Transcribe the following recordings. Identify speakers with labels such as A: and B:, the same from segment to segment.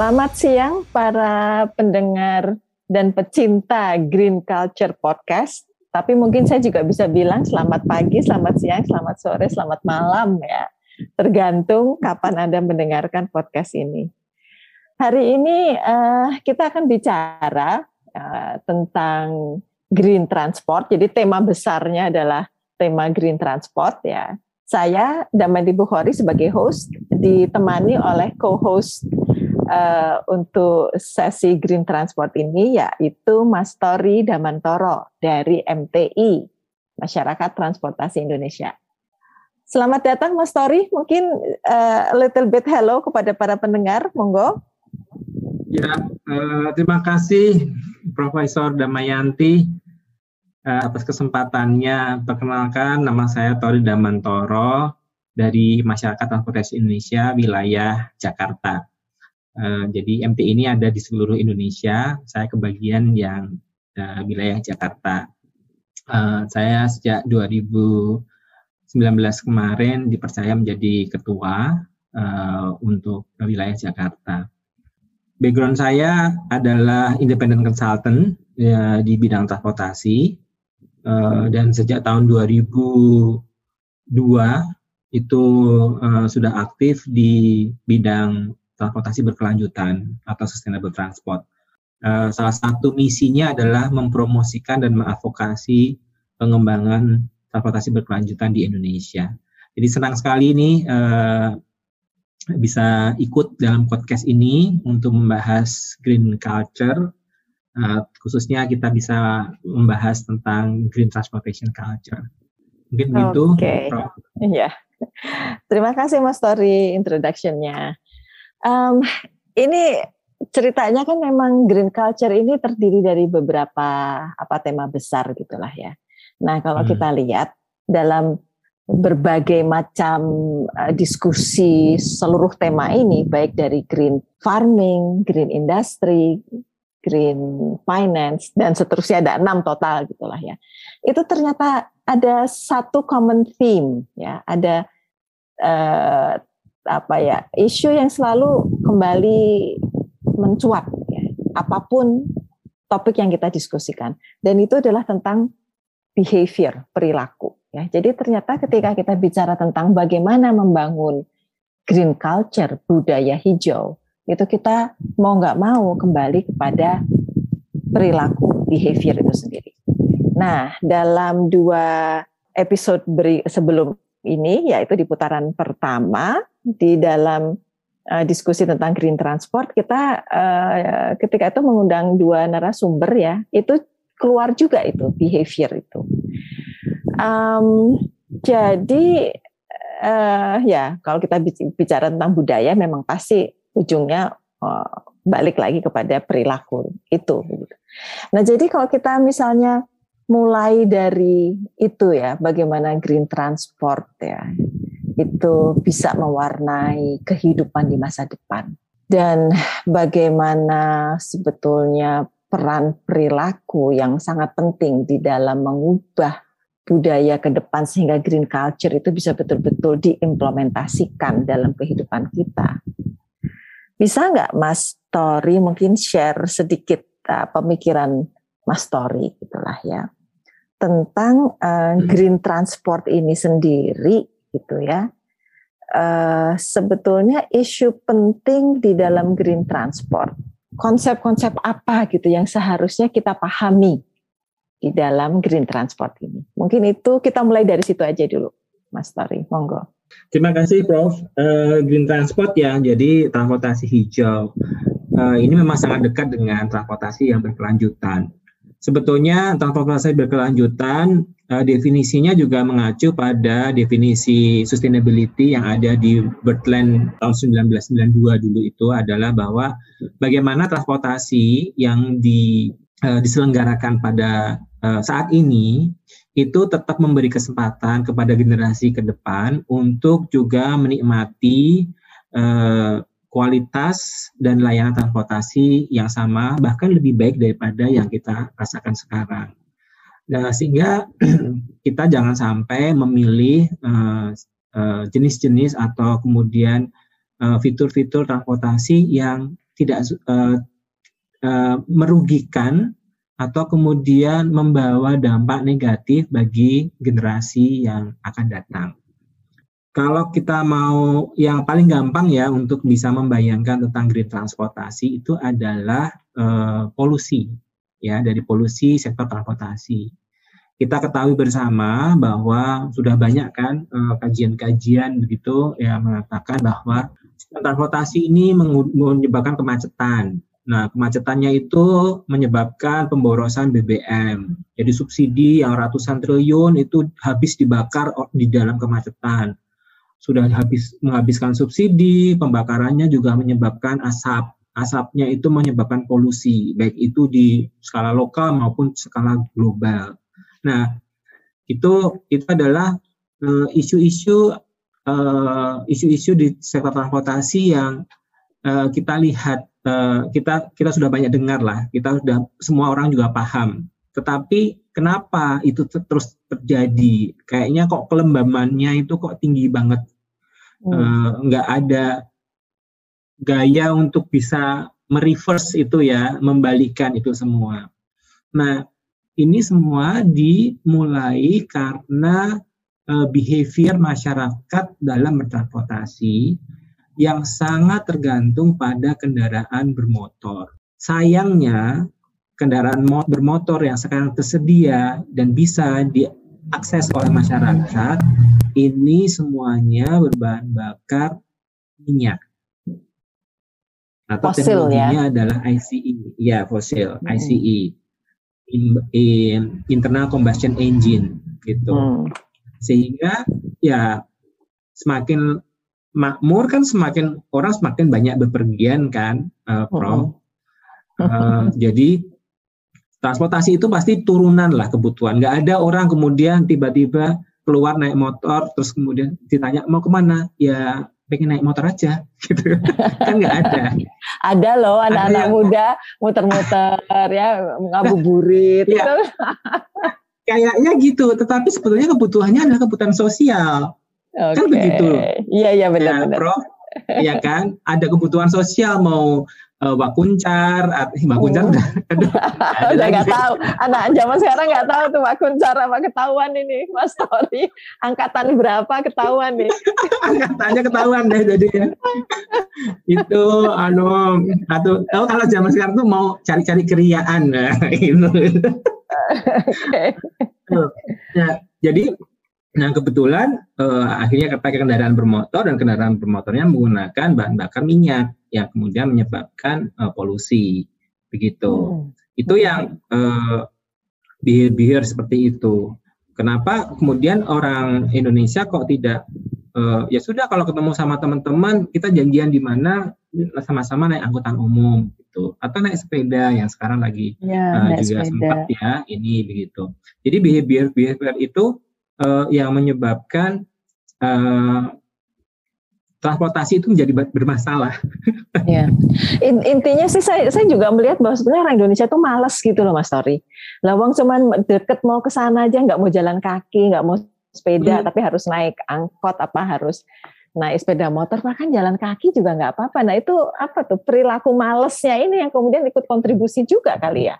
A: Selamat siang para pendengar dan pecinta Green Culture Podcast. Tapi mungkin saya juga bisa bilang selamat pagi, selamat siang, selamat sore, selamat malam ya. Tergantung kapan Anda mendengarkan podcast ini. Hari ini uh, kita akan bicara uh, tentang green transport. Jadi tema besarnya adalah tema green transport ya. Saya Damandi Bukhari sebagai host ditemani oleh co-host uh, untuk sesi Green Transport ini yaitu Mas Tori Damantoro dari MTI, Masyarakat Transportasi Indonesia. Selamat datang Mas Tori, mungkin uh, a little bit hello kepada para pendengar, monggo.
B: Ya, uh, terima kasih Profesor Damayanti uh, atas kesempatannya. Perkenalkan, nama saya Tori Damantoro dari Masyarakat Transportasi Indonesia, wilayah Jakarta. Uh, jadi MT ini ada di seluruh Indonesia. Saya kebagian yang uh, wilayah Jakarta. Uh, saya sejak 2019 kemarin dipercaya menjadi ketua uh, untuk wilayah Jakarta. Background saya adalah independent consultant ya, di bidang transportasi uh, dan sejak tahun 2002 itu uh, sudah aktif di bidang transportasi berkelanjutan atau sustainable transport. Uh, salah satu misinya adalah mempromosikan dan mengadvokasi pengembangan transportasi berkelanjutan di Indonesia. Jadi senang sekali ini uh, bisa ikut dalam podcast ini untuk membahas green culture. Uh, khususnya kita bisa membahas tentang green transportation culture.
A: Mungkin begitu. Oke. Iya. Terima kasih Mas Tori introduction-nya. Um, ini ceritanya kan memang green culture ini terdiri dari beberapa apa tema besar gitulah ya. Nah kalau hmm. kita lihat dalam berbagai macam uh, diskusi seluruh tema ini baik dari green farming, green industry, green finance dan seterusnya ada enam total gitulah ya. Itu ternyata ada satu common theme ya, ada uh, apa ya isu yang selalu kembali mencuat ya, apa pun topik yang kita diskusikan. Dan itu adalah tentang behavior perilaku ya. Jadi ternyata ketika kita bicara tentang bagaimana membangun green culture budaya hijau itu kita mau nggak mau kembali kepada perilaku behavior itu sendiri. Nah dalam dua episode beri, sebelum ini yaitu di putaran pertama di dalam uh, diskusi tentang green transport kita uh, ketika itu mengundang dua narasumber ya itu keluar juga itu behavior itu. Um, jadi uh, ya kalau kita bicara tentang budaya memang pasti ujungnya uh, balik lagi kepada perilaku itu. Nah jadi kalau kita misalnya mulai dari itu ya bagaimana green transport ya itu bisa mewarnai kehidupan di masa depan dan bagaimana sebetulnya peran perilaku yang sangat penting di dalam mengubah budaya ke depan sehingga green culture itu bisa betul-betul diimplementasikan dalam kehidupan kita. Bisa nggak Mas Tori mungkin share sedikit uh, pemikiran Mas Tori itulah ya tentang uh, green transport ini sendiri gitu ya. Uh, sebetulnya isu penting di dalam green transport. Konsep-konsep apa gitu yang seharusnya kita pahami di dalam green transport ini. Mungkin itu kita mulai dari situ aja dulu, Mas Tori. Monggo.
B: Terima kasih, Prof. Uh, green transport ya, jadi transportasi hijau. Uh, ini memang sangat dekat dengan transportasi yang berkelanjutan. Sebetulnya transportasi berkelanjutan uh, definisinya juga mengacu pada definisi sustainability yang ada di Birdland tahun 1992 dulu itu adalah bahwa bagaimana transportasi yang di, uh, diselenggarakan pada uh, saat ini itu tetap memberi kesempatan kepada generasi ke depan untuk juga menikmati kualitas dan layanan transportasi yang sama bahkan lebih baik daripada yang kita rasakan sekarang. Nah, sehingga kita jangan sampai memilih uh, uh, jenis-jenis atau kemudian fitur-fitur uh, transportasi yang tidak uh, uh, merugikan atau kemudian membawa dampak negatif bagi generasi yang akan datang. Kalau kita mau yang paling gampang ya untuk bisa membayangkan tentang green transportasi itu adalah uh, polusi ya dari polusi sektor transportasi. Kita ketahui bersama bahwa sudah banyak kan kajian-kajian uh, begitu yang mengatakan bahwa transportasi ini menyebabkan kemacetan Nah, kemacetannya itu menyebabkan pemborosan BBM. Jadi subsidi yang ratusan triliun itu habis dibakar di dalam kemacetan. Sudah habis menghabiskan subsidi, pembakarannya juga menyebabkan asap. Asapnya itu menyebabkan polusi, baik itu di skala lokal maupun skala global. Nah, itu itu adalah eh, isu-isu uh, isu-isu di sektor transportasi yang uh, kita lihat uh, kita kita sudah banyak dengar lah, kita sudah semua orang juga paham. Tetapi kenapa itu terus terjadi? Kayaknya kok kelembamannya itu kok tinggi banget, hmm. nggak ada gaya untuk bisa mereverse itu ya, membalikan itu semua. Nah, ini semua dimulai karena uh, behavior masyarakat dalam bertransportasi yang sangat tergantung pada kendaraan bermotor. Sayangnya, kendaraan bermotor yang sekarang tersedia dan bisa diakses oleh masyarakat, ini semuanya berbahan bakar minyak. Atau fosil teknologinya ya? adalah ICE, ya fosil, hmm. ICE, in, in, internal combustion engine, gitu. Hmm. Sehingga ya semakin makmur kan semakin orang semakin banyak bepergian kan, uh, Prof. Uh, jadi transportasi itu pasti turunan lah kebutuhan. Nggak ada orang kemudian tiba-tiba keluar naik motor terus kemudian ditanya mau ke mana? Ya pengen naik motor aja gitu kan nggak ada
A: ada loh anak-anak muda muter-muter ya ngabuburit ya. gitu
B: kayaknya gitu tetapi sebetulnya kebutuhannya adalah kebutuhan sosial Okay. Kan begitu.
A: Iya iya benar ya,
B: Prof. Iya kan? Ada kebutuhan sosial mau uh, wakuncar, wakuncar
A: oh. udah, udah nggak tahu. Anak zaman sekarang nggak tahu tuh wakuncar apa ketahuan ini, Mas Tori. Angkatan berapa ketahuan nih?
B: Angkatannya ketahuan deh jadi. itu anu atau tahu kalau zaman sekarang tuh mau cari-cari keriaan nah, itu. okay. Ya, jadi Nah kebetulan uh, akhirnya pakai kendaraan bermotor dan kendaraan bermotornya menggunakan bahan bakar minyak yang kemudian menyebabkan uh, polusi begitu. Hmm. Itu yang uh, behavior seperti itu. Kenapa kemudian orang Indonesia kok tidak uh, ya sudah kalau ketemu sama teman-teman kita janjian di mana sama-sama naik angkutan umum gitu atau naik sepeda yang sekarang lagi ya, uh, juga sepeda. sempat ya ini begitu. Jadi behavior behavior itu uh, yang menyebabkan uh, transportasi itu menjadi bermasalah.
A: Ya. Intinya sih saya, saya juga melihat bahwa sebenarnya orang Indonesia itu malas gitu loh Mas Tori. Lawang cuman deket mau ke sana aja nggak mau jalan kaki, nggak mau sepeda, hmm. tapi harus naik angkot apa harus naik sepeda motor bahkan jalan kaki juga nggak apa-apa. Nah itu apa tuh perilaku malesnya ini yang kemudian ikut kontribusi juga kali ya?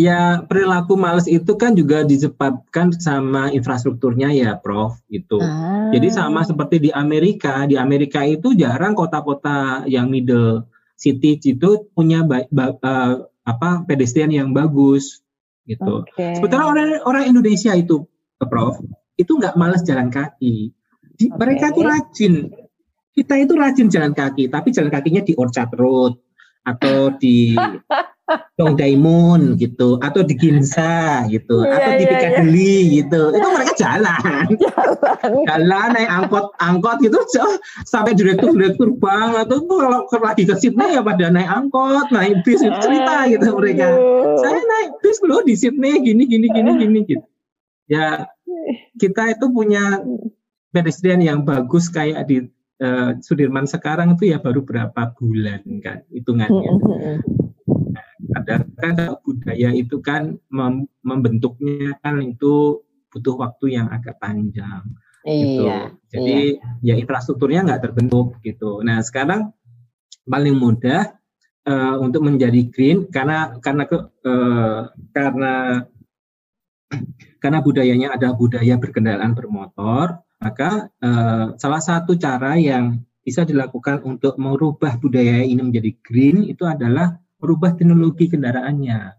B: Ya perilaku males itu kan juga disebabkan sama infrastrukturnya ya, Prof. Itu. Ah. Jadi sama seperti di Amerika. Di Amerika itu jarang kota-kota yang middle city itu punya ba ba uh, apa pedestrian yang bagus gitu. Okay. Sementara orang orang Indonesia itu, Prof, itu nggak males jalan kaki. Di, okay. Mereka itu rajin. Kita itu rajin jalan kaki, tapi jalan kakinya di Orchard Road atau di Dong Daimon gitu atau di Ginza gitu yeah, atau di yeah, Piccadilly yeah. gitu. Itu mereka jalan. Jalan, jalan naik angkot angkot gitu sampai direktur direktur banget. Tuh kalau lagi ke Sydney ya pada naik angkot naik bis itu cerita gitu mereka. saya naik bis loh di Sydney gini gini gini gini gitu. Ya kita itu punya pedestrian yang bagus kayak di uh, Sudirman sekarang itu ya baru berapa bulan kan hitungannya ada kan budaya itu kan mem membentuknya kan itu butuh waktu yang agak panjang gitu. iya. Jadi iya. ya infrastrukturnya nggak terbentuk gitu. Nah sekarang paling mudah uh, untuk menjadi green karena karena ke, uh, karena karena budayanya ada budaya berkendaraan bermotor, maka uh, salah satu cara yang bisa dilakukan untuk merubah budaya ini menjadi green itu adalah merubah teknologi kendaraannya.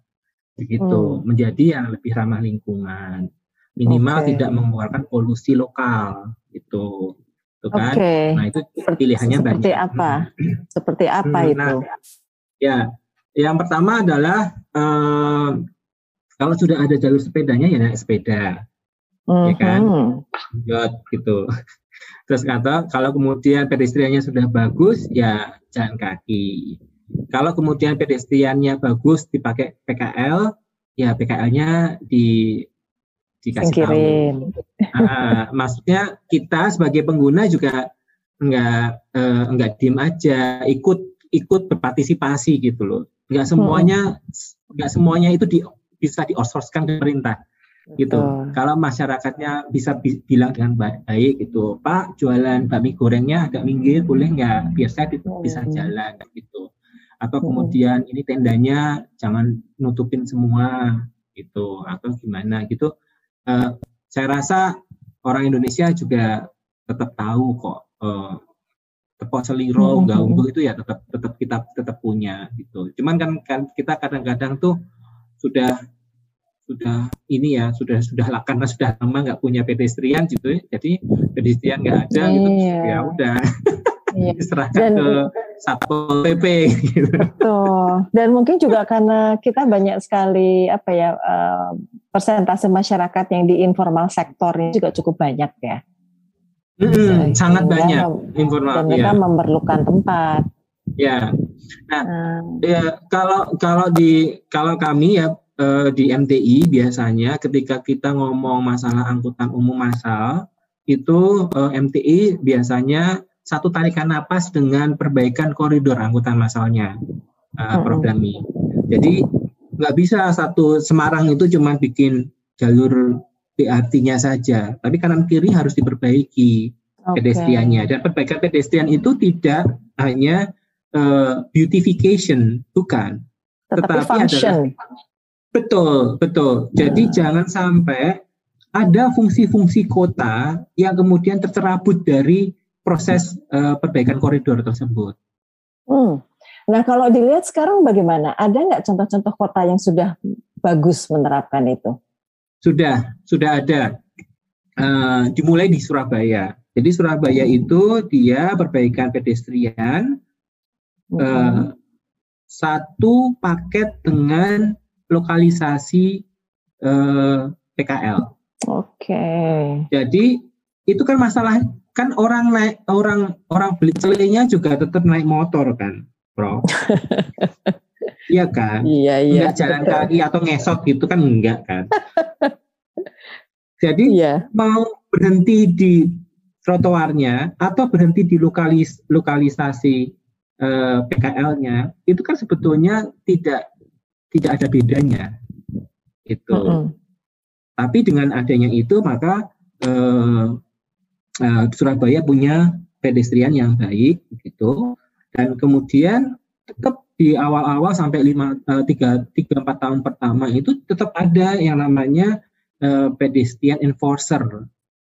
B: Begitu. Hmm. menjadi yang lebih ramah lingkungan. Minimal okay. tidak mengeluarkan polusi lokal. Itu itu kan? Okay. nah itu pilihannya
A: seperti
B: banyak.
A: seperti apa? Seperti apa hmm, itu? nah,
B: ya. Yang pertama adalah eh, kalau sudah ada jalur sepedanya ya naik sepeda. Mm-hmm. ya kan? Jod, gitu. Terus kata kalau kemudian pedestriannya sudah bagus ya jalan kaki kalau kemudian pedestriannya bagus dipakai PKL ya PKL-nya di dikasih Singkirin. tahu. Uh, maksudnya kita sebagai pengguna juga enggak uh, enggak diem aja, ikut ikut berpartisipasi gitu loh. Enggak semuanya hmm. enggak semuanya itu di, bisa diososkan ke pemerintah gitu. Betul. Kalau masyarakatnya bisa bi bilang dengan baik gitu, Pak jualan bakmi gorengnya agak minggir boleh nggak? Biar saya hmm. bisa jalan gitu. Atau kemudian ini tendanya jangan nutupin semua gitu atau gimana gitu uh, saya rasa orang Indonesia juga tetap tahu kok uh, tepok seliro, gaunggu itu ya tetap tetap kita tetap punya gitu. Cuman kan, kan kita kadang-kadang tuh sudah sudah ini ya sudah sudah karena sudah lama nggak punya pedestrian gitu ya. jadi pedestrian nggak ada gitu iya. ya udah iya. diserahkan ke satpol pp
A: gitu. betul dan mungkin juga karena kita banyak sekali apa ya uh, persentase masyarakat yang di informal sektor ini juga cukup banyak ya.
B: Hmm, sangat banyak informal.
A: Dan mereka ya. memerlukan tempat.
B: Ya. Nah, hmm. ya kalau kalau di kalau kami ya eh, di MTI biasanya ketika kita ngomong masalah angkutan umum massal itu eh, MTI biasanya satu tarikan napas dengan perbaikan koridor angkutan massalnya, uh, hmm. Prof. Dami. Jadi nggak bisa satu Semarang itu cuma bikin jalur BRT-nya saja, tapi kanan kiri harus diperbaiki okay. pedestriannya. Dan perbaikan pedestrian itu tidak hanya uh, beautification, bukan,
A: tetapi, tetapi function. adalah
B: betul, betul. Jadi hmm. jangan sampai ada fungsi-fungsi kota yang kemudian tercerabut dari proses uh, perbaikan koridor tersebut.
A: Hmm. Nah kalau dilihat sekarang bagaimana? Ada nggak contoh-contoh kota yang sudah bagus menerapkan itu?
B: Sudah, sudah ada. Uh, dimulai di Surabaya. Jadi Surabaya itu dia perbaikan pedestrian -hmm. uh, satu paket dengan lokalisasi uh, PKL.
A: Oke. Okay.
B: Jadi itu kan masalah kan orang naik orang orang beli celenya juga tetap naik motor kan. Bro. iya kan?
A: Iya, iya.
B: Enggak jalan kaki atau ngesot gitu kan enggak kan? Jadi iya. mau berhenti di trotoarnya atau berhenti di lokalis lokalisasi eh, PKL-nya itu kan sebetulnya tidak tidak ada bedanya itu. Mm -hmm. Tapi dengan adanya itu maka eh, eh, Surabaya punya pedestrian yang baik gitu dan kemudian tetap di awal-awal sampai lima eh, tiga tiga empat tahun pertama itu tetap ada yang namanya uh, pedestrian enforcer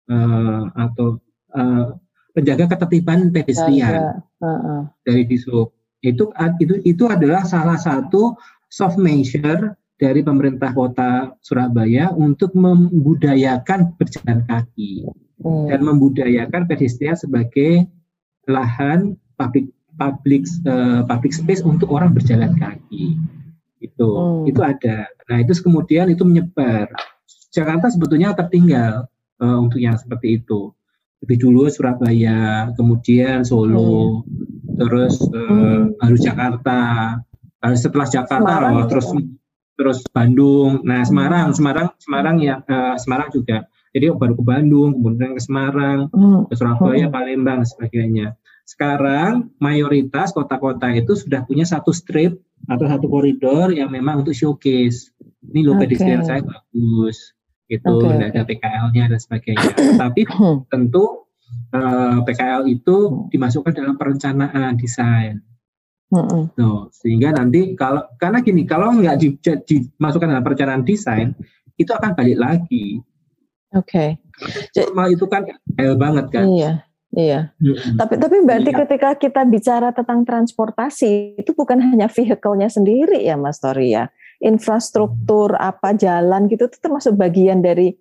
B: uh, atau uh, penjaga ketertiban pedestrian uh, uh. dari disub itu itu itu adalah salah satu soft measure dari pemerintah kota Surabaya untuk membudayakan berjalan kaki hmm. dan membudayakan pedestrian sebagai lahan public public uh, public space untuk orang berjalan kaki. Itu hmm. itu ada. Nah itu kemudian itu menyebar. Jakarta sebetulnya tertinggal uh, untuk yang seperti itu. Lebih dulu Surabaya kemudian Solo hmm. terus uh, baru Jakarta. Uh, setelah Jakarta Semarang, loh, terus terus Bandung nah Semarang Semarang Semarang ya uh, Semarang juga jadi baru ke Bandung kemudian ke Semarang hmm. ke Surabaya hmm. Palembang sebagainya sekarang mayoritas kota-kota itu sudah punya satu strip atau satu koridor yang memang untuk showcase. Ini loh okay. pedestrian saya bagus, itu okay. ada PKL-nya dan sebagainya. Tapi tentu uh, eh, PKL itu dimasukkan dalam perencanaan desain. Mm-hmm. No, sehingga nanti kalau karena gini kalau nggak di, dimasukkan dalam perencanaan desain itu akan balik lagi.
A: Oke.
B: Okay. Normal itu kan hal banget kan.
A: Iya. Iya. Mm-hmm. Tapi tapi berarti iya. ketika kita bicara tentang transportasi itu bukan hanya vehicle-nya sendiri ya Mas Tori ya. Infrastruktur apa jalan gitu itu termasuk bagian dari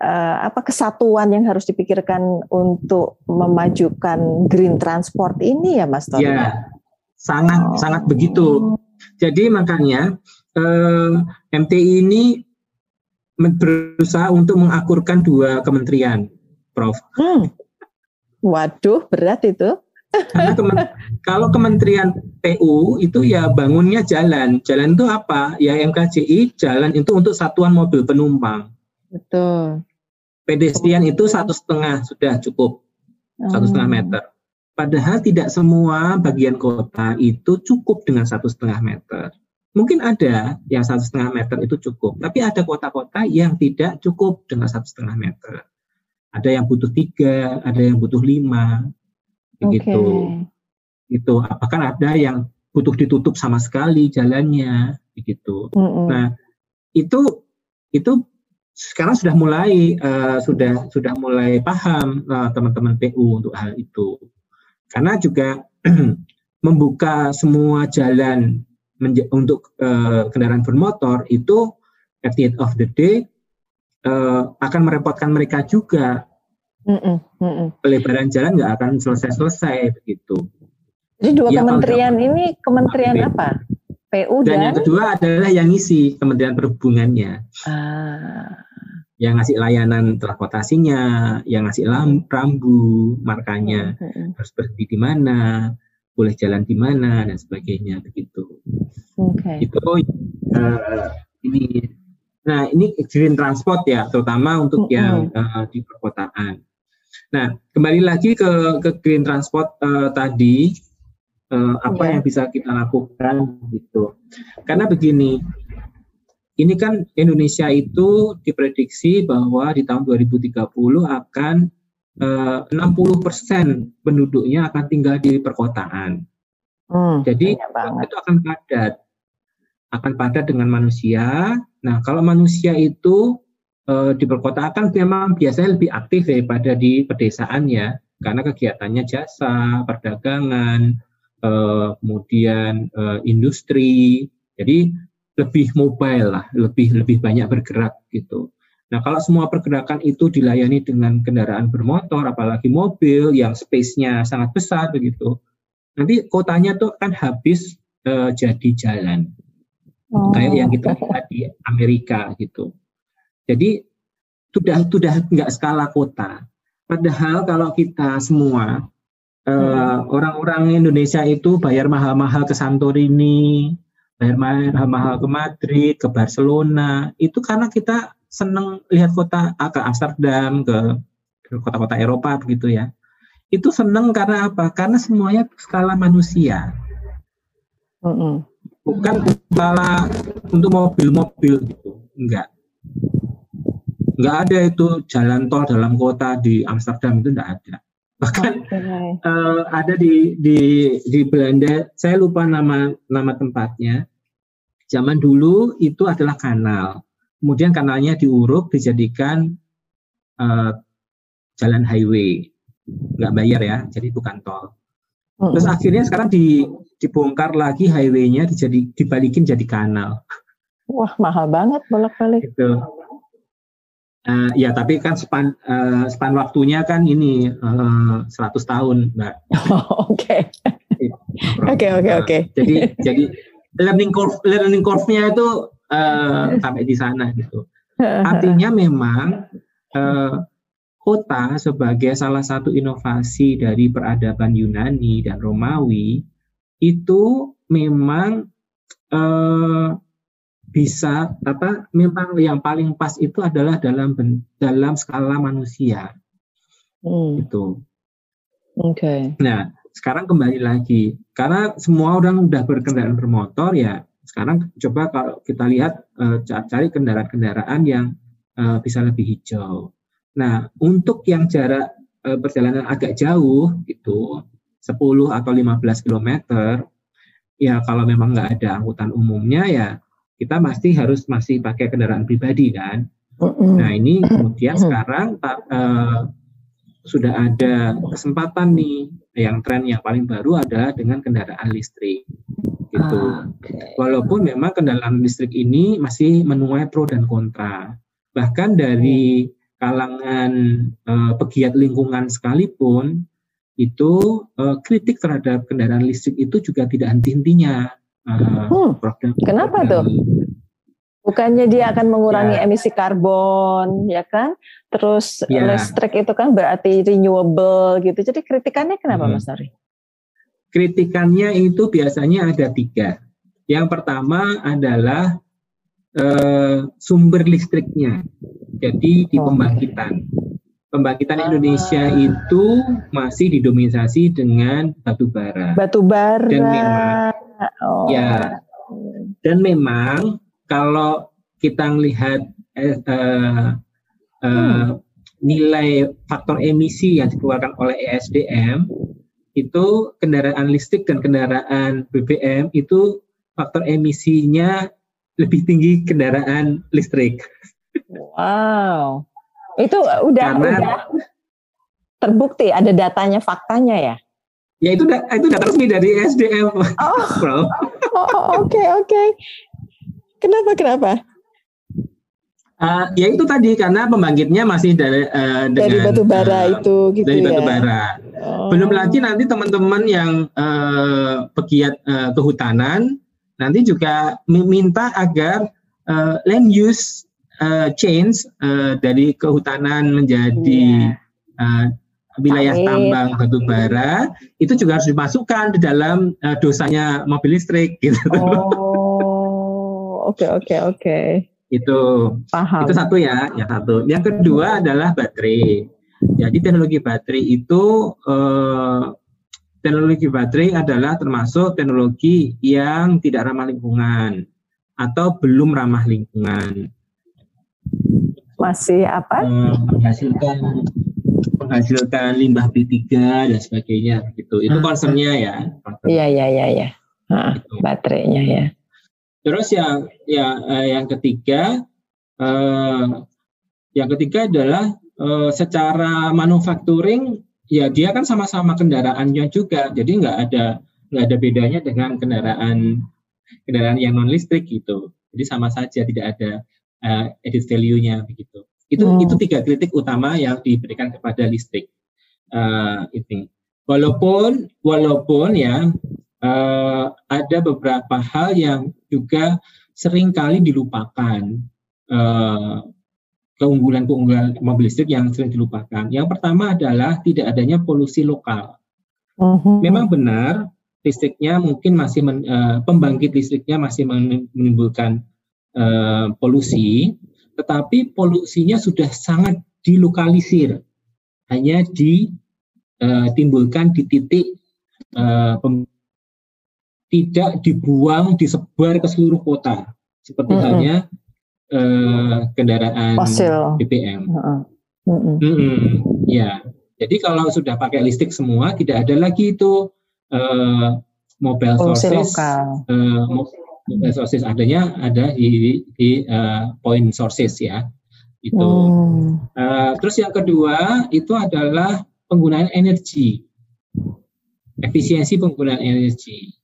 A: uh, apa kesatuan yang harus dipikirkan untuk memajukan green transport ini ya Mas Tori.
B: Iya sangat oh. sangat begitu. Jadi makanya eh, MTI ini berusaha untuk mengakurkan dua kementerian, Prof. Hmm.
A: Waduh, berat itu.
B: Karena kemen, kalau Kementerian PU itu ya bangunnya jalan. Jalan itu apa? Ya MKCI jalan itu untuk satuan mobil penumpang.
A: Betul.
B: Pedestrian itu satu setengah sudah cukup, satu setengah hmm. meter. Padahal tidak semua bagian kota itu cukup dengan satu setengah meter. Mungkin ada yang satu setengah meter itu cukup, tapi ada kota-kota yang tidak cukup dengan satu setengah meter. Ada yang butuh tiga, ada yang butuh lima, begitu. Okay. Itu apakah ada yang butuh ditutup sama sekali jalannya, begitu. Mm -hmm. Nah itu itu sekarang sudah mulai uh, sudah sudah mulai paham eh, teman-teman uh, PU untuk hal itu karena juga membuka semua jalan untuk uh, kendaraan bermotor itu at the end of the day uh, akan merepotkan mereka juga. Mm -mm, mm -mm. Pelebaran jalan nggak akan selesai-selesai begitu.
A: Jadi dua ya, kementerian ini kementerian apa? PU dan,
B: dan yang kedua adalah yang ngisi Kementerian Perhubungannya. Ah yang ngasih layanan transportasinya, yang ngasih lam, rambu, markanya hmm. harus berhenti di mana, boleh jalan di mana dan sebagainya begitu. Okay. Itu uh, ini. Nah ini green transport ya, terutama untuk hmm. yang uh, di perkotaan. Nah kembali lagi ke ke green transport uh, tadi, uh, apa yeah. yang bisa kita lakukan gitu. Karena begini, ini kan Indonesia itu diprediksi bahwa di tahun 2030 akan eh, 60 persen penduduknya akan tinggal di perkotaan. Hmm, Jadi itu akan padat, akan padat dengan manusia. Nah kalau manusia itu eh, di perkotaan kan memang biasanya lebih aktif daripada di pedesaan ya, karena kegiatannya jasa, perdagangan, eh, kemudian eh, industri. Jadi lebih mobile lah, lebih lebih banyak bergerak gitu. Nah, kalau semua pergerakan itu dilayani dengan kendaraan bermotor, apalagi mobil yang space-nya sangat besar begitu, nanti kotanya tuh akan habis uh, jadi jalan. Oh. Kayak yang kita lihat di Amerika gitu. Jadi sudah sudah nggak skala kota. Padahal kalau kita semua uh, orang-orang Indonesia itu bayar mahal-mahal ke Santorini, mahal-mahal ke Madrid, ke Barcelona, itu karena kita seneng lihat kota ke Amsterdam, ke kota-kota Eropa begitu ya. Itu seneng karena apa? Karena semuanya skala manusia. Mm -hmm. Bukan skala untuk mobil-mobil gitu, enggak. Enggak ada itu jalan tol dalam kota di Amsterdam itu enggak ada bahkan okay. uh, ada di di di Belanda. Saya lupa nama nama tempatnya. Zaman dulu itu adalah kanal. Kemudian kanalnya diuruk dijadikan uh, jalan highway. Nggak bayar ya jadi bukan tol terus akhirnya sekarang di, dibongkar lagi highwaynya dijadi dibalikin jadi kanal.
A: Wah mahal banget bolak-balik.
B: Itu Uh, ya, tapi kan span uh, span waktunya kan ini uh, 100 tahun, Mbak.
A: Oke. Oke, oke, oke.
B: Jadi jadi learning curve learning curve-nya itu uh, sampai di sana gitu. Artinya memang uh, kota sebagai salah satu inovasi dari peradaban Yunani dan Romawi itu memang uh, bisa apa memang yang paling pas itu adalah dalam dalam skala manusia hmm. itu
A: oke okay.
B: nah sekarang kembali lagi karena semua orang udah berkendaraan bermotor ya sekarang coba kalau kita lihat uh, cari kendaraan-kendaraan yang uh, bisa lebih hijau nah untuk yang jarak uh, perjalanan agak jauh gitu 10 atau 15 kilometer ya kalau memang nggak ada angkutan umumnya ya kita pasti harus masih pakai kendaraan pribadi kan. Nah ini kemudian sekarang uh, sudah ada kesempatan nih yang tren yang paling baru adalah dengan kendaraan listrik gitu. Ah, okay. Walaupun memang kendaraan listrik ini masih menuai pro dan kontra. Bahkan dari kalangan uh, pegiat lingkungan sekalipun itu uh, kritik terhadap kendaraan listrik itu juga tidak henti-hentinya.
A: Uh, hmm. Kenapa tuh? Bukannya dia akan mengurangi ya. emisi karbon, ya kan? Terus ya. listrik itu kan berarti renewable gitu. Jadi kritikannya kenapa, hmm. Mas Nari?
B: Kritikannya itu biasanya ada tiga. Yang pertama adalah uh, sumber listriknya. Jadi di oh. pembangkitan. Pembangkitan Indonesia itu masih didominasi dengan batu bara.
A: Batu bara.
B: Dan memang, oh. ya, dan memang kalau kita melihat eh, uh, uh, hmm. nilai faktor emisi yang dikeluarkan oleh ESDM itu kendaraan listrik dan kendaraan BBM itu faktor emisinya lebih tinggi kendaraan listrik.
A: Wow, itu udah Karena, udah terbukti ada datanya faktanya ya?
B: Ya itu itu data resmi dari SDM. Oh,
A: oh oke okay, oke. Okay. Kenapa kenapa?
B: Uh, ya itu tadi karena pembangkitnya masih dari uh,
A: dari batu bara uh, itu gitu
B: dari ya. batu bara. Oh. Belum lagi nanti teman-teman yang uh, pegiat uh, kehutanan nanti juga meminta agar uh, land use uh, change uh, dari kehutanan menjadi yeah. uh, wilayah Amin. tambang batu bara itu juga harus dimasukkan di dalam uh, dosanya mobil listrik gitu.
A: Oh oke oke oke.
B: Itu paham. Itu satu ya, yang satu. Yang kedua adalah baterai. Jadi teknologi baterai itu eh, teknologi baterai adalah termasuk teknologi yang tidak ramah lingkungan atau belum ramah lingkungan.
A: Masih apa?
B: Eh, menghasilkan menghasilkan limbah B3 dan sebagainya gitu. Itu ah. concernnya ya.
A: Iya iya iya iya. baterainya ya.
B: Terus yang ya yang ketiga eh, yang ketiga adalah eh, secara manufacturing ya dia kan sama-sama kendaraannya juga jadi nggak ada nggak ada bedanya dengan kendaraan kendaraan yang non listrik gitu jadi sama saja tidak ada uh, edit value-nya begitu itu hmm. itu tiga kritik utama yang diberikan kepada listrik uh, ini walaupun walaupun ya uh, ada beberapa hal yang juga sering kali dilupakan. Uh, keunggulan-keunggulan mobil listrik yang sering dilupakan. Yang pertama adalah tidak adanya polusi lokal. Uh-huh. Memang benar listriknya mungkin masih men, uh, pembangkit listriknya masih menimbulkan uh, polusi, tetapi polusinya sudah sangat dilokalisir, hanya ditimbulkan di titik uh, tidak dibuang disebar ke seluruh kota seperti mm -hmm. halnya uh, kendaraan Fosil. BBM. Mm -hmm. Mm -hmm. Ya, jadi kalau sudah pakai listrik semua tidak ada lagi itu uh, mobile Fungsi sources. Sources adanya ada di, di uh, point sources ya itu. Mm. Uh, terus yang kedua itu adalah penggunaan energi, efisiensi penggunaan energi.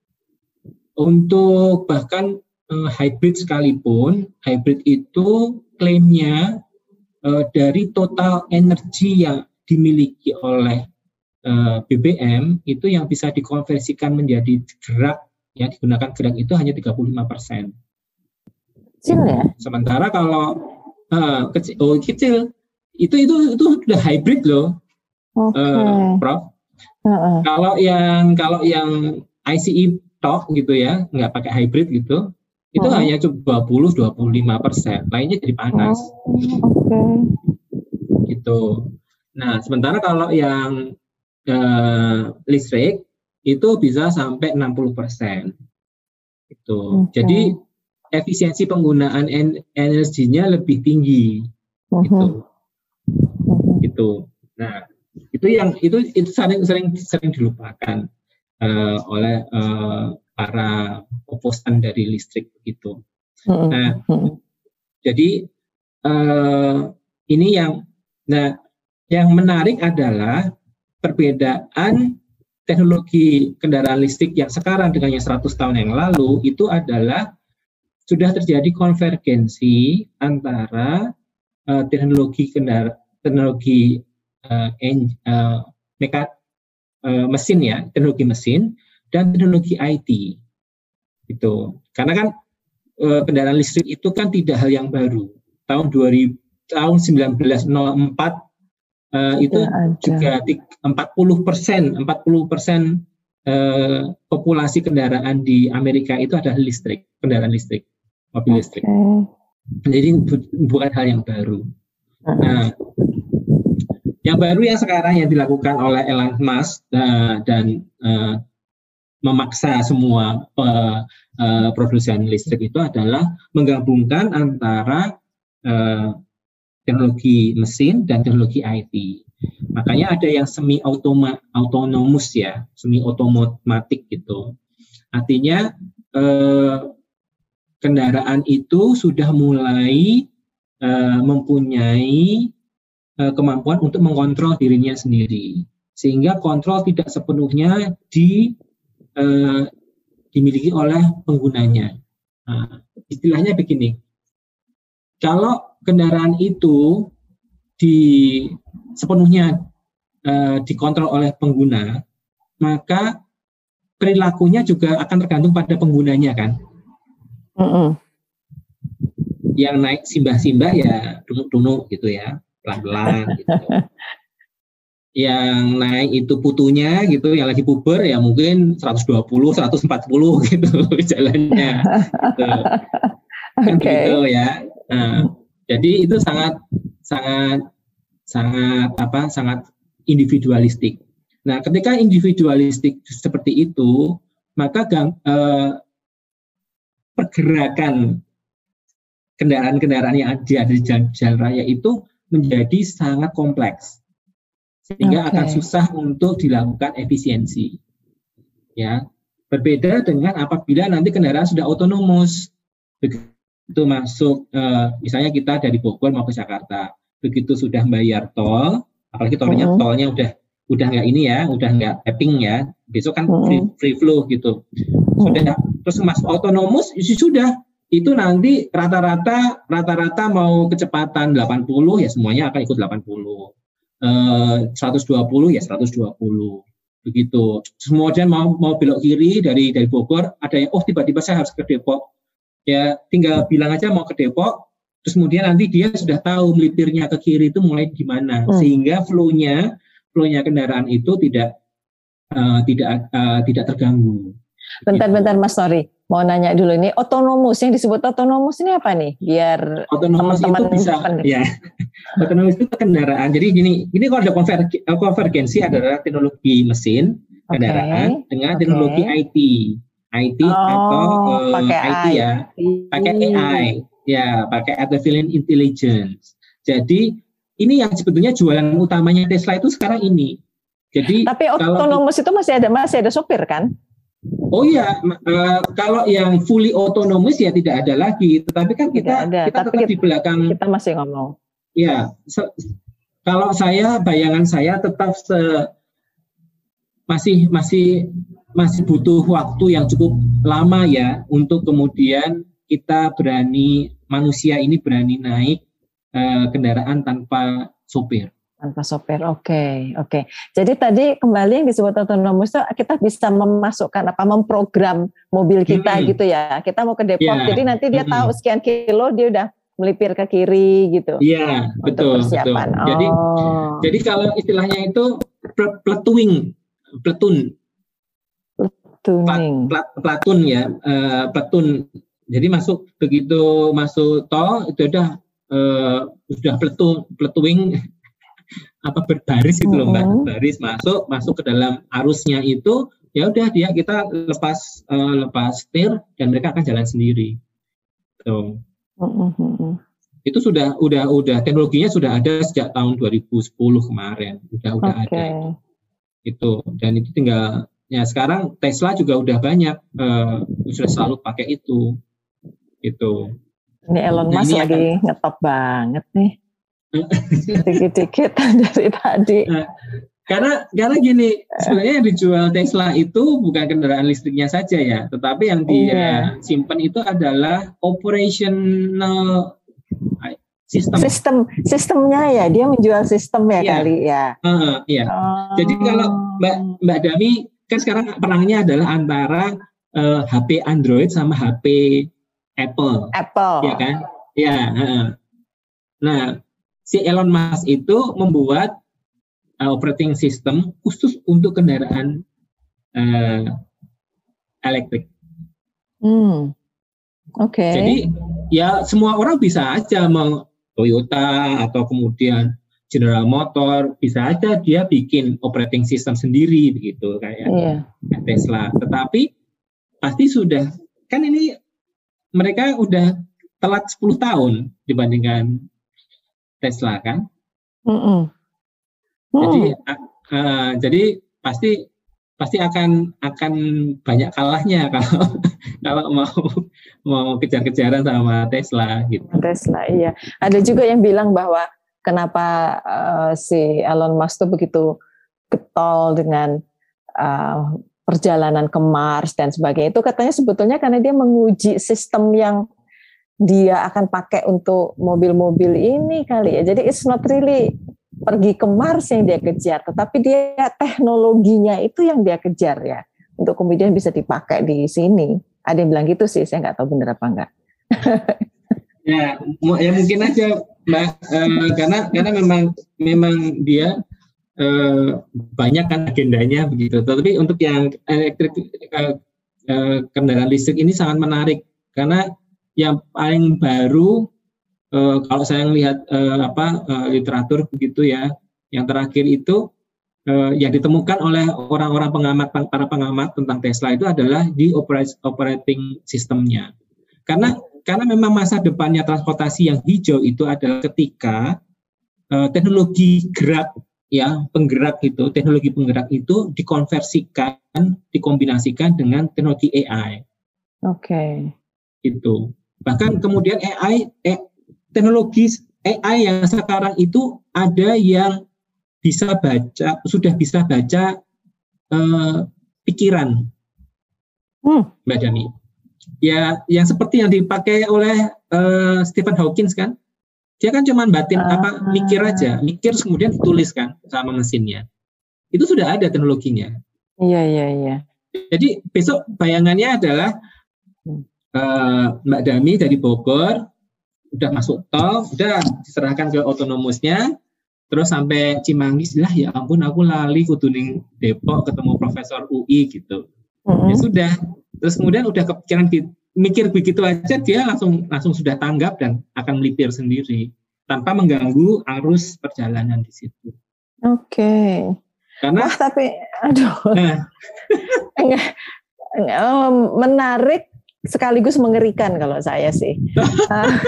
B: Untuk bahkan uh, hybrid sekalipun, hybrid itu klaimnya uh, dari total energi yang dimiliki oleh uh, BBM itu yang bisa dikonversikan menjadi gerak yang digunakan gerak itu hanya 35 persen.
A: Kecil ya?
B: Sementara kalau uh, kecil, oh kecil, itu itu itu udah hybrid loh, okay. uh, Prof. Uh -uh. Kalau yang kalau yang ICE tok gitu ya, nggak pakai hybrid gitu, itu oh. hanya cuma 20-25 persen, lainnya jadi panas. Oh, okay. Gitu. Nah, sementara kalau yang uh, listrik itu bisa sampai 60 persen. Gitu. Okay. Jadi efisiensi penggunaan en energinya lebih tinggi. Uh -huh. Gitu. Uh-huh. Gitu. Nah, itu yang itu itu sering sering sering dilupakan uh, oleh uh, para oposan dari listrik begitu. Nah, jadi uh, ini yang nah yang menarik adalah perbedaan teknologi kendaraan listrik yang sekarang dengan yang 100 tahun yang lalu itu adalah sudah terjadi konvergensi antara uh, teknologi kendara teknologi uh, en, uh, meka, uh, mesin ya teknologi mesin dan teknologi IT itu karena kan uh, kendaraan listrik itu kan tidak hal yang baru. Tahun 2000 tahun 1904 uh, itu juga 40 persen 40 persen uh, populasi kendaraan di Amerika itu adalah listrik kendaraan listrik mobil okay. listrik. Jadi bu bukan hal yang baru. Nah yang baru yang sekarang yang dilakukan oleh Elon Musk uh, dan uh, memaksa semua uh, uh, produsen listrik itu adalah menggabungkan antara uh, teknologi mesin dan teknologi IT. Makanya ada yang semi automa, autonomous ya, semi otomatik gitu. Artinya eh, kendaraan itu sudah mulai eh, mempunyai eh, kemampuan untuk mengontrol dirinya sendiri, sehingga kontrol tidak sepenuhnya di eh, dimiliki oleh penggunanya. Nah, istilahnya begini, kalau kendaraan itu di sepenuhnya uh, dikontrol oleh pengguna, maka perilakunya juga akan tergantung pada penggunanya kan. Mm -hmm. Yang naik simbah-simbah ya tunuk-tunuk gitu ya, pelan-pelan gitu. yang naik itu putunya gitu, yang lagi puber ya mungkin 120, 140 gitu jalannya. gitu. Kan okay. gitu ya. Nah, jadi itu sangat sangat sangat apa sangat individualistik. Nah, ketika individualistik seperti itu, maka gang, eh, pergerakan kendaraan-kendaraan yang ada di jalan, jalan raya itu menjadi sangat kompleks, sehingga okay. akan susah untuk dilakukan efisiensi. Ya, berbeda dengan apabila nanti kendaraan sudah otonomus itu masuk uh, misalnya kita dari Bogor mau ke Jakarta begitu sudah bayar tol apalagi tolnya uh-huh. tolnya udah udah nggak ini ya udah nggak tapping ya besok kan uh-huh. free, free flow gitu. Sudah. Terus masuk otonomus ya sudah. Itu nanti rata-rata rata-rata mau kecepatan 80 ya semuanya akan ikut 80 uh, 120 ya 120 begitu. Semua mau mau belok kiri dari dari Bogor ada yang oh tiba-tiba saya harus ke Depok ya tinggal bilang aja mau ke Depok terus kemudian nanti dia sudah tahu melipirnya ke kiri itu mulai gimana hmm. sehingga flow-nya flow-nya kendaraan itu tidak uh, tidak uh, tidak terganggu.
A: Bentar-bentar Mas Tori, mau nanya dulu ini otonomus yang disebut otonomus ini apa nih? Biar
B: otonomus teman-teman itu bisa ya. otonomus itu kendaraan. Jadi gini, ini kalau ada konvergensi adalah teknologi mesin kendaraan okay. dengan teknologi okay. IT. IT oh, atau uh, IT AI. ya, pakai AI, ya pakai artificial intelligence. Jadi ini yang sebetulnya jualan utamanya Tesla itu sekarang ini. Jadi
A: tapi otonomous itu masih ada masih ada sopir kan?
B: Oh iya, uh, kalau yang fully autonomous ya tidak ada lagi. Tetapi kan kita ada, kita tapi tetap di belakang.
A: Kita masih ngomong.
B: Ya, kalau saya bayangan saya tetap se, masih masih masih butuh waktu yang cukup lama ya untuk kemudian kita berani manusia ini berani naik uh, kendaraan tanpa sopir.
A: Tanpa sopir, oke, okay, oke. Okay. Jadi tadi kembali yang disebut otonomus itu kita bisa memasukkan apa, memprogram mobil kita hmm. gitu ya. Kita mau ke Depok, yeah. jadi nanti dia hmm. tahu sekian kilo dia udah melipir ke kiri gitu.
B: Iya, betul, betul. Oh. Jadi, jadi kalau istilahnya itu platuing, platoon Plat, plat, platun ya, uh, platun. Jadi masuk begitu masuk tol itu udah uh, sudah pletu pletuing apa berbaris itu loh mbak, baris masuk masuk ke dalam arusnya itu ya udah dia kita lepas uh, lepas setir dan mereka akan jalan sendiri. Tuh. Itu sudah udah udah teknologinya sudah ada sejak tahun 2010 kemarin, udah udah okay. ada. Itu dan itu tinggal ya sekarang Tesla juga udah banyak uh, sudah selalu pakai itu itu
A: ini Elon nah, Musk ini lagi akan, ngetop banget nih dikit-dikit dari tadi
B: nah, karena karena gini sebenarnya yang dijual Tesla itu bukan kendaraan listriknya saja ya tetapi yang dia yeah. simpan itu adalah operational
A: sistem sistem sistemnya ya dia menjual sistem ya yeah. kali ya
B: uh, iya oh. jadi kalau mbak mbak Dami kan sekarang perangnya adalah antara uh, eh, HP Android sama HP Apple
A: Apple
B: ya kan ya uh. nah si Elon Musk itu membuat uh, operating system khusus untuk kendaraan uh, elektrik.
A: Hmm. Oke. Okay.
B: Jadi ya semua orang bisa aja mau Toyota atau kemudian General Motor bisa aja dia bikin operating system sendiri begitu kayak yeah. Tesla. Tetapi pasti sudah kan ini mereka udah telat 10 tahun dibandingkan Tesla kan. Mm -mm. Jadi uh, jadi pasti pasti akan akan banyak kalahnya kalau kalau mau mau kejar-kejaran sama Tesla gitu.
A: Tesla iya. Ada juga yang bilang bahwa kenapa uh, si Elon Musk tuh begitu getol dengan uh, perjalanan ke Mars dan sebagainya itu katanya sebetulnya karena dia menguji sistem yang dia akan pakai untuk mobil-mobil ini kali ya. Jadi it's not really pergi ke Mars yang dia kejar, tetapi dia teknologinya itu yang dia kejar ya, untuk kemudian bisa dipakai di sini. Ada yang bilang gitu sih, saya nggak tahu benar apa enggak.
B: ya, ya mungkin aja, Mbak, eh, karena karena memang memang dia eh, banyak kan agendanya begitu. Tapi untuk yang elektrik eh, eh, kendaraan listrik ini sangat menarik karena yang paling baru uh, kalau saya melihat uh, apa uh, literatur begitu ya, yang terakhir itu uh, yang ditemukan oleh orang-orang pengamat para pengamat tentang Tesla itu adalah di operating sistemnya. Karena karena memang masa depannya transportasi yang hijau itu adalah ketika uh, teknologi gerak ya penggerak itu teknologi penggerak itu dikonversikan dikombinasikan dengan teknologi AI.
A: Oke. Okay.
B: Itu bahkan kemudian AI eh, teknologi AI yang sekarang itu ada yang bisa baca, sudah bisa baca uh, pikiran, hmm. Mbak Dani. Ya, yang seperti yang dipakai oleh uh, Stephen Hawking kan, dia kan cuma batin uh, apa mikir aja, mikir kemudian dituliskan sama mesinnya. Itu sudah ada teknologinya.
A: Iya iya iya.
B: Jadi besok bayangannya adalah uh, Mbak Dami dari Bogor udah masuk tol, udah diserahkan ke otonomusnya, terus sampai Cimanggis lah ya ampun aku lali kutuning Depok ketemu profesor UI gitu. Mm-hmm. Ya sudah. Terus kemudian udah kepikiran mikir begitu aja dia langsung langsung sudah tanggap dan akan melipir sendiri tanpa mengganggu arus perjalanan di situ.
A: Oke. Okay. Karena Wah, tapi aduh. Nah. enggak, menarik sekaligus mengerikan kalau saya sih. Ah.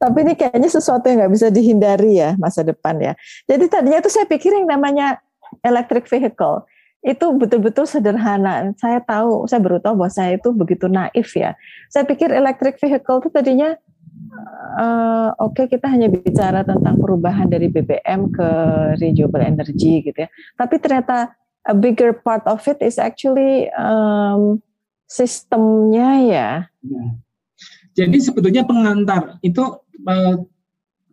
A: Tapi ini kayaknya sesuatu yang nggak bisa dihindari ya masa depan ya. Jadi tadinya itu saya pikir yang namanya electric vehicle itu betul-betul sederhana. Saya tahu, saya baru tahu bahwa saya itu begitu naif ya. Saya pikir electric vehicle itu tadinya uh, oke okay, kita hanya bicara tentang perubahan dari BBM ke renewable energy gitu ya. Tapi ternyata a bigger part of it is actually um, sistemnya ya. ya.
B: Jadi sebetulnya pengantar itu uh,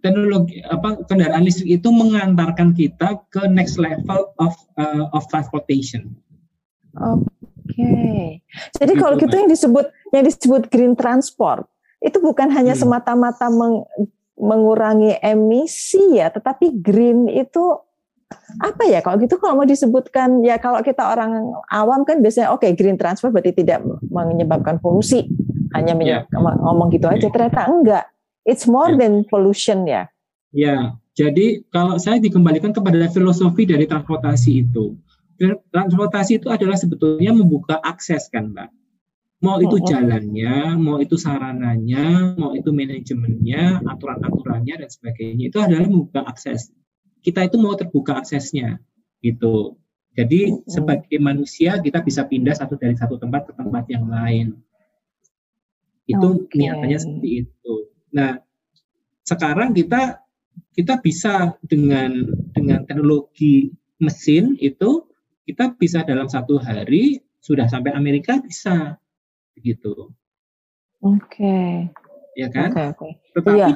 B: teknologi apa kendaraan listrik itu mengantarkan kita ke next level of uh, of transportation.
A: Oke. Okay. Jadi gitu, kalau gitu yang disebut yang disebut green transport itu bukan hanya hmm. semata-mata meng, mengurangi emisi ya, tetapi green itu apa ya kalau gitu kalau mau disebutkan ya kalau kita orang awam kan biasanya oke okay, green transfer berarti tidak menyebabkan polusi hanya yeah. ngomong gitu aja ternyata enggak It's more ya. than pollution ya.
B: Ya, jadi kalau saya dikembalikan kepada filosofi dari transportasi itu, transportasi itu adalah sebetulnya membuka akses kan, Mbak. Mau itu jalannya, mau itu sarananya, mau itu manajemennya, aturan-aturannya dan sebagainya itu adalah membuka akses. Kita itu mau terbuka aksesnya, gitu. Jadi sebagai manusia kita bisa pindah satu dari satu tempat ke tempat yang lain. Itu okay. niatannya seperti itu. Nah, sekarang kita kita bisa dengan dengan teknologi mesin itu kita bisa dalam satu hari sudah sampai Amerika bisa begitu.
A: Oke. Okay.
B: Ya kan? Okay, okay. Tetapi iya.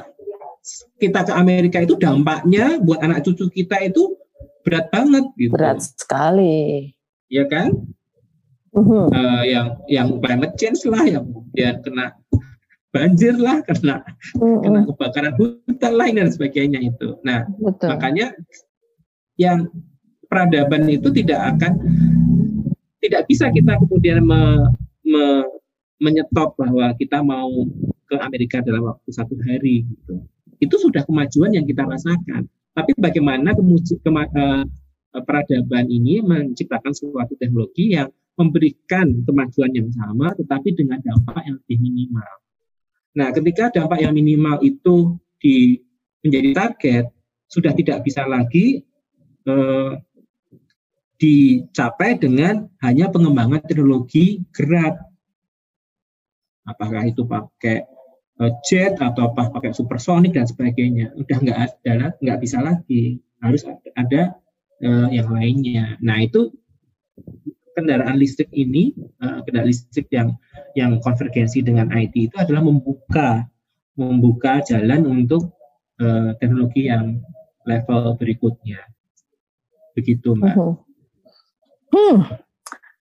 B: kita ke Amerika itu dampaknya buat anak cucu kita itu berat banget gitu.
A: Berat sekali.
B: Ya kan? Uh-huh. Uh, yang yang climate change lah yang kemudian kena banjir lah karena kena kebakaran hutan lain dan sebagainya itu. Nah, Betul. makanya yang peradaban itu tidak akan tidak bisa kita kemudian me, me, menyetop bahwa kita mau ke Amerika dalam waktu satu hari gitu. Itu sudah kemajuan yang kita rasakan. Tapi bagaimana kemuji, kema, uh, peradaban ini menciptakan suatu teknologi yang memberikan kemajuan yang sama tetapi dengan dampak yang lebih minimal. Nah, ketika dampak yang minimal itu di, menjadi target, sudah tidak bisa lagi uh, dicapai dengan hanya pengembangan teknologi gerak. Apakah itu pakai eh, jet atau apa pakai supersonik dan sebagainya, udah nggak ada, nggak bisa lagi, harus ada, ada uh, yang lainnya. Nah itu kendaraan listrik ini, uh, kendaraan listrik yang yang konvergensi dengan IT itu adalah membuka membuka jalan untuk uh, teknologi yang level berikutnya. Begitu, Mbak. Uh -huh.
A: Hmm,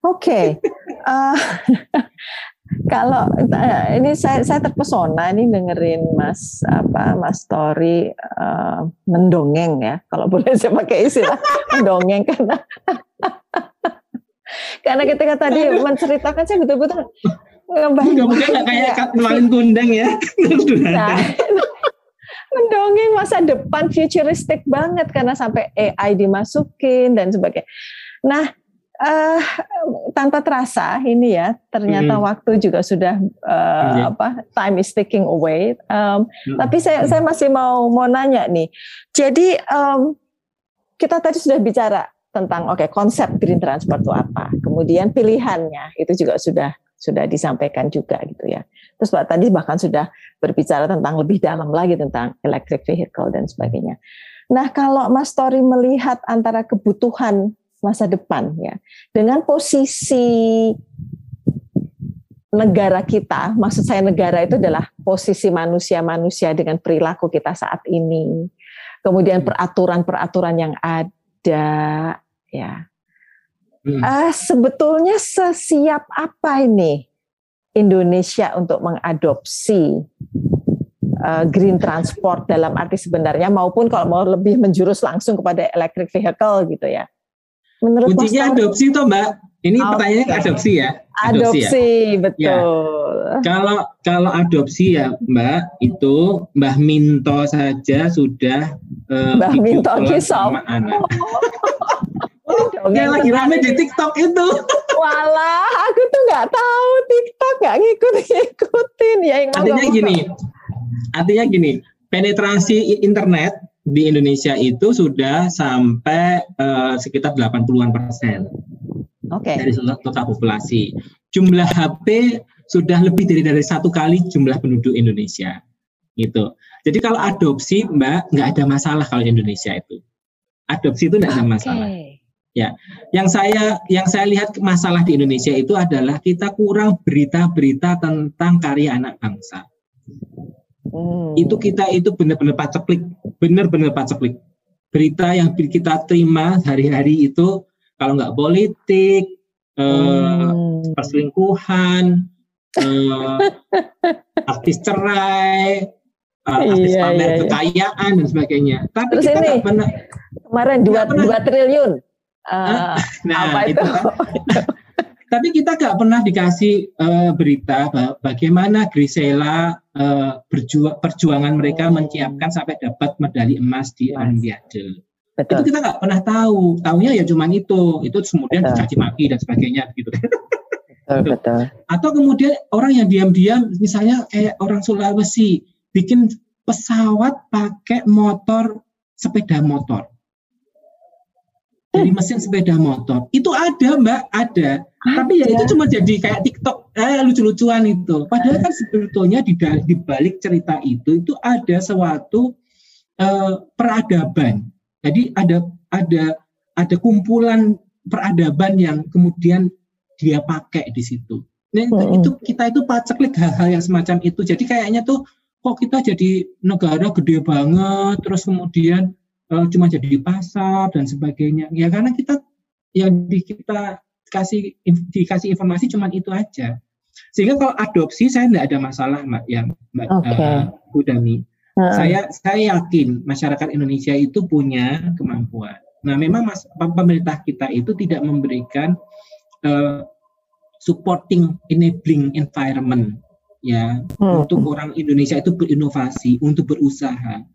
A: oke. Okay. uh, eh, kalau uh, ini saya saya terpesona ini dengerin Mas apa Mas Tori uh, mendongeng ya kalau boleh saya pakai istilah mendongeng karena karena ketika tadi menceritakan saya betul-betul
B: nggak mungkin nggak kayak kemarin kundang ya. nah,
A: mendongeng masa depan futuristik banget karena sampai AI dimasukin dan sebagainya. Nah, uh, tanpa terasa ini ya ternyata hmm. waktu juga sudah uh, yeah. apa time is ticking away. Um, hmm. Tapi saya saya masih mau mau nanya nih. Jadi um, kita tadi sudah bicara tentang oke okay, konsep green transport itu apa, kemudian pilihannya itu juga sudah sudah disampaikan juga gitu ya. Terus Pak tadi bahkan sudah berbicara tentang lebih dalam lagi tentang electric vehicle dan sebagainya. Nah kalau Mas Tori melihat antara kebutuhan masa depan ya. Dengan posisi negara kita, maksud saya negara itu adalah posisi manusia-manusia dengan perilaku kita saat ini. Kemudian peraturan-peraturan yang ada ya. Hmm. Uh, sebetulnya sesiap apa ini Indonesia untuk mengadopsi uh, green transport dalam arti sebenarnya maupun kalau mau lebih menjurus langsung kepada electric vehicle gitu ya.
B: Menurut Kuncinya adopsi toh Mbak. Ini okay. pertanyaannya adopsi ya.
A: Adopsi, adopsi ya? betul.
B: Ya. Kalau kalau adopsi ya Mbak itu Mbah Minto saja sudah
A: uh, Mbah Minto kisah anak.
B: Yang lagi rame di TikTok itu.
A: Walah, aku tuh nggak tahu TikTok nggak ngikut-ngikutin ya.
B: Yang artinya gini, artinya gini, penetrasi internet di Indonesia itu sudah sampai uh, sekitar 80-an persen okay. dari total populasi. Jumlah HP sudah lebih dari dari satu kali jumlah penduduk Indonesia, gitu. Jadi kalau adopsi, Mbak, nggak ada masalah kalau Indonesia itu. Adopsi itu nggak ada masalah. Ya, yang saya yang saya lihat masalah di Indonesia itu adalah kita kurang berita-berita tentang karya anak bangsa. Hmm. Itu kita itu benar-benar paceklik, benar-benar paceklik. Berita yang kita terima hari-hari itu kalau nggak politik, eh, hmm. perselingkuhan, eh, artis cerai, uh, artis iya, pamer iya, iya. kekayaan dan sebagainya.
A: Tapi Terus kita ini, pernah, kemarin dua, dua triliun. Uh, nah, apa itu? itu kan,
B: tapi kita nggak pernah dikasih uh, berita bagaimana Grisela uh, berjuang perjuangan mereka oh. menyiapkan sampai dapat medali emas di Olimpiade. Itu kita nggak pernah tahu. Tahunya ya cuma itu. Itu kemudian dicaci maki dan sebagainya gitu. Betul, betul. Atau kemudian orang yang diam-diam, misalnya kayak orang Sulawesi, bikin pesawat pakai motor sepeda motor. Dari mesin sepeda motor. Itu ada mbak, ada. Tapi ya itu cuma jadi kayak TikTok, eh, lucu-lucuan itu. Padahal kan sebetulnya di, di balik cerita itu itu ada suatu uh, peradaban. Jadi ada ada ada kumpulan peradaban yang kemudian dia pakai di situ. Nah, hmm. itu kita itu paceklik hal-hal yang semacam itu. Jadi kayaknya tuh kok kita jadi negara gede banget, terus kemudian uh, cuma jadi pasar dan sebagainya. Ya karena kita yang di kita kasih dikasih informasi cuma itu aja. Sehingga kalau adopsi saya tidak ada masalah mbak ya mbak okay. uh, Udami. Hmm. Saya saya yakin masyarakat Indonesia itu punya kemampuan. Nah memang mas, pemerintah kita itu tidak memberikan uh, supporting enabling environment ya hmm. untuk orang Indonesia itu berinovasi untuk berusaha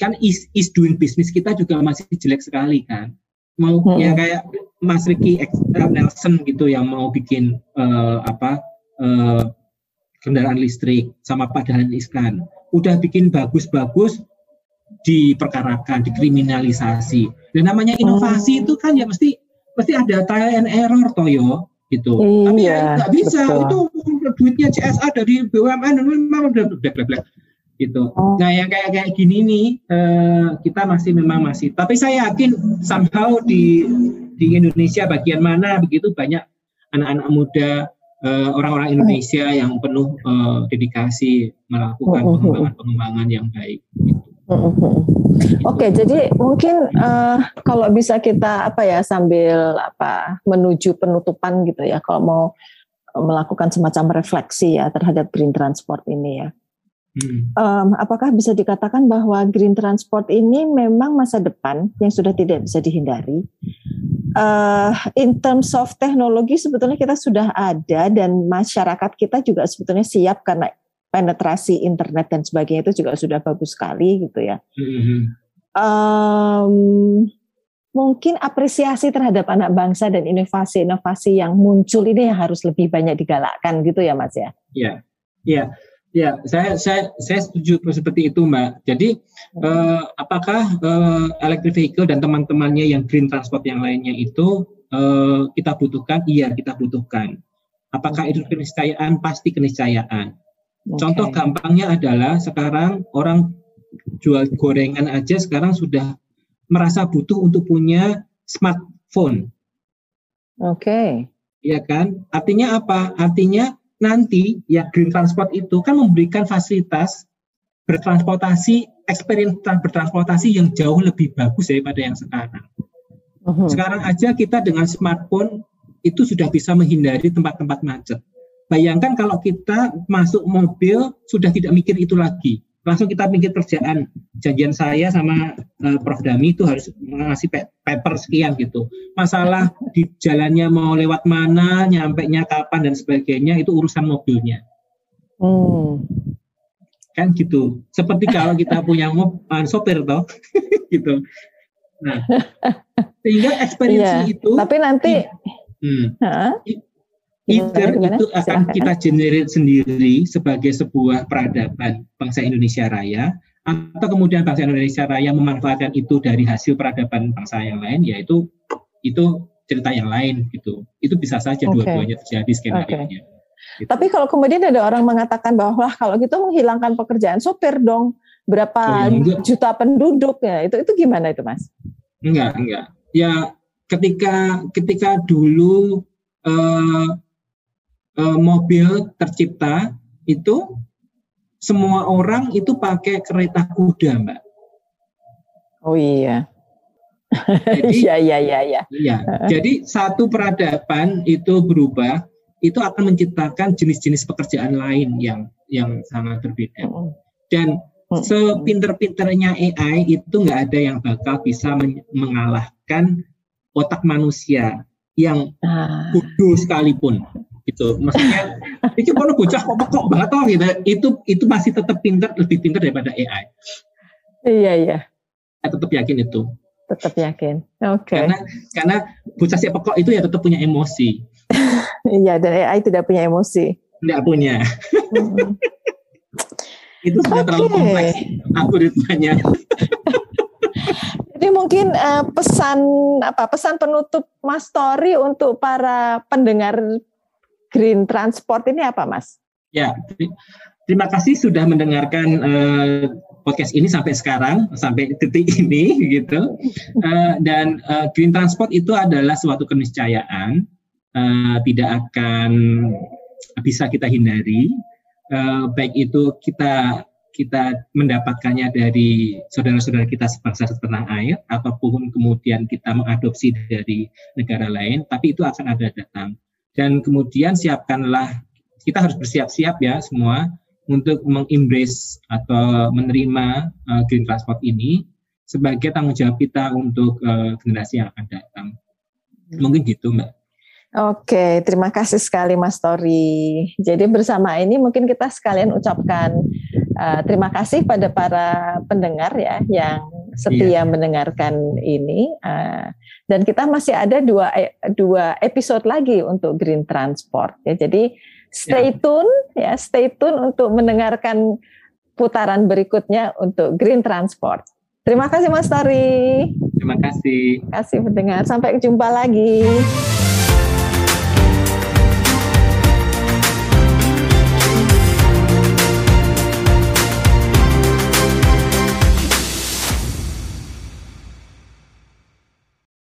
B: kan is, is doing business kita juga masih jelek sekali kan mau hmm. ya kayak Mas Ricky Nelson gitu yang mau bikin uh, apa uh, kendaraan listrik sama Pak Dahlan Iskan udah bikin bagus-bagus diperkarakan dikriminalisasi dan namanya inovasi hmm. itu kan ya mesti mesti ada trial and error toyo gitu. Iya, Tapi ya nggak bisa betul. itu duitnya CSA dari BUMN memang udah black black black gitu. Oh. Nah yang kayak kayak gini nih uh, kita masih memang masih. Tapi saya yakin somehow di di Indonesia bagian mana begitu banyak anak-anak muda uh, orang-orang Indonesia yang penuh uh, dedikasi melakukan oh, oh, oh. pengembangan-pengembangan yang baik. Gitu.
A: Oke, okay, jadi mungkin uh, kalau bisa kita apa ya sambil apa menuju penutupan gitu ya, kalau mau melakukan semacam refleksi ya terhadap green transport ini ya. Hmm. Um, apakah bisa dikatakan bahwa green transport ini memang masa depan yang sudah tidak bisa dihindari? Uh, in terms of teknologi sebetulnya kita sudah ada dan masyarakat kita juga sebetulnya siap karena penetrasi internet dan sebagainya itu juga sudah bagus sekali gitu ya. Mm-hmm. Um, mungkin apresiasi terhadap anak bangsa dan inovasi-inovasi yang muncul ini yang harus lebih banyak digalakkan gitu ya Mas ya.
B: Iya, iya, iya. Saya saya saya setuju seperti itu Mbak. Jadi eh, apakah eh, electric vehicle dan teman-temannya yang green transport yang lainnya itu eh, kita butuhkan? Iya kita butuhkan. Apakah itu keniscayaan? Pasti keniscayaan. Okay. Contoh gampangnya adalah sekarang orang jual gorengan aja sekarang sudah merasa butuh untuk punya smartphone.
A: Oke. Okay.
B: Iya kan? Artinya apa? Artinya nanti ya green transport itu kan memberikan fasilitas bertransportasi, experience bertransportasi yang jauh lebih bagus daripada yang sekarang. Uh-huh. Sekarang aja kita dengan smartphone itu sudah bisa menghindari tempat-tempat macet. Bayangkan kalau kita masuk mobil sudah tidak mikir itu lagi. Langsung kita mikir kerjaan. Janjian saya sama uh, Prof. Dami itu harus ngasih paper sekian gitu. Masalah di jalannya mau lewat mana, nyampe nya kapan dan sebagainya itu urusan mobilnya. Hmm. Kan gitu. Seperti kalau kita punya mobil, uh, sopir toh. gitu. Nah, sehingga experience yeah. itu
A: tapi nanti
B: hmm, Either itu akan kita generate sendiri sebagai sebuah peradaban bangsa Indonesia Raya, atau kemudian bangsa Indonesia Raya memanfaatkan itu dari hasil peradaban bangsa yang lain, yaitu itu cerita yang lain gitu. Itu bisa saja okay. dua-duanya terjadi skenario-nya. Okay.
A: Gitu. Tapi kalau kemudian ada orang mengatakan bahwa kalau gitu menghilangkan pekerjaan sopir dong, berapa oh, juta penduduk ya, itu itu gimana itu mas?
B: Enggak, enggak. Ya ketika ketika dulu uh, uh, mobil tercipta itu semua orang itu pakai kereta kuda, Mbak.
A: Oh iya. Jadi, iya, iya, iya, iya.
B: Iya. Jadi satu peradaban itu berubah, itu akan menciptakan jenis-jenis pekerjaan lain yang yang sangat berbeda. Dan sepinter-pinternya AI itu nggak ada yang bakal bisa mengalahkan otak manusia yang ah. bodoh sekalipun gitu. Maksudnya ini kalau bocah kok kok banget toh gitu. Itu itu masih tetap pintar lebih pintar daripada AI
A: iya iya.
B: Saya tetap yakin itu.
A: Tetap yakin. Oke. Okay.
B: karena karena bocah si pokok itu ya tetap punya emosi.
A: Iya dan AI tidak punya emosi.
B: Tidak punya. Hmm. itu sudah okay. terlalu kompleks algoritmanya.
A: Jadi mungkin uh, pesan apa pesan penutup Mas Tori untuk para pendengar Green Transport ini apa, Mas?
B: Ya, terima kasih sudah mendengarkan uh, podcast ini sampai sekarang, sampai titik ini, gitu. Uh, dan uh, Green Transport itu adalah suatu keniscayaan, uh, tidak akan bisa kita hindari. Uh, baik itu kita kita mendapatkannya dari saudara-saudara kita sebangsa setanah air ataupun kemudian kita mengadopsi dari negara lain, tapi itu akan ada datang. Dan kemudian siapkanlah kita harus bersiap-siap ya semua untuk mengembrace atau menerima uh, green transport ini sebagai tanggung jawab kita untuk uh, generasi yang akan datang. Mungkin gitu, Mbak.
A: Oke, terima kasih sekali Mas Tori. Jadi bersama ini mungkin kita sekalian ucapkan uh, terima kasih pada para pendengar ya yang setia iya. mendengarkan ini. Uh, dan kita masih ada dua dua episode lagi untuk Green Transport. Ya, jadi stay ya. tune ya, stay tune untuk mendengarkan putaran berikutnya untuk Green Transport. Terima kasih Mas Tori.
B: Terima kasih.
A: Terima kasih pendengar. Sampai jumpa lagi.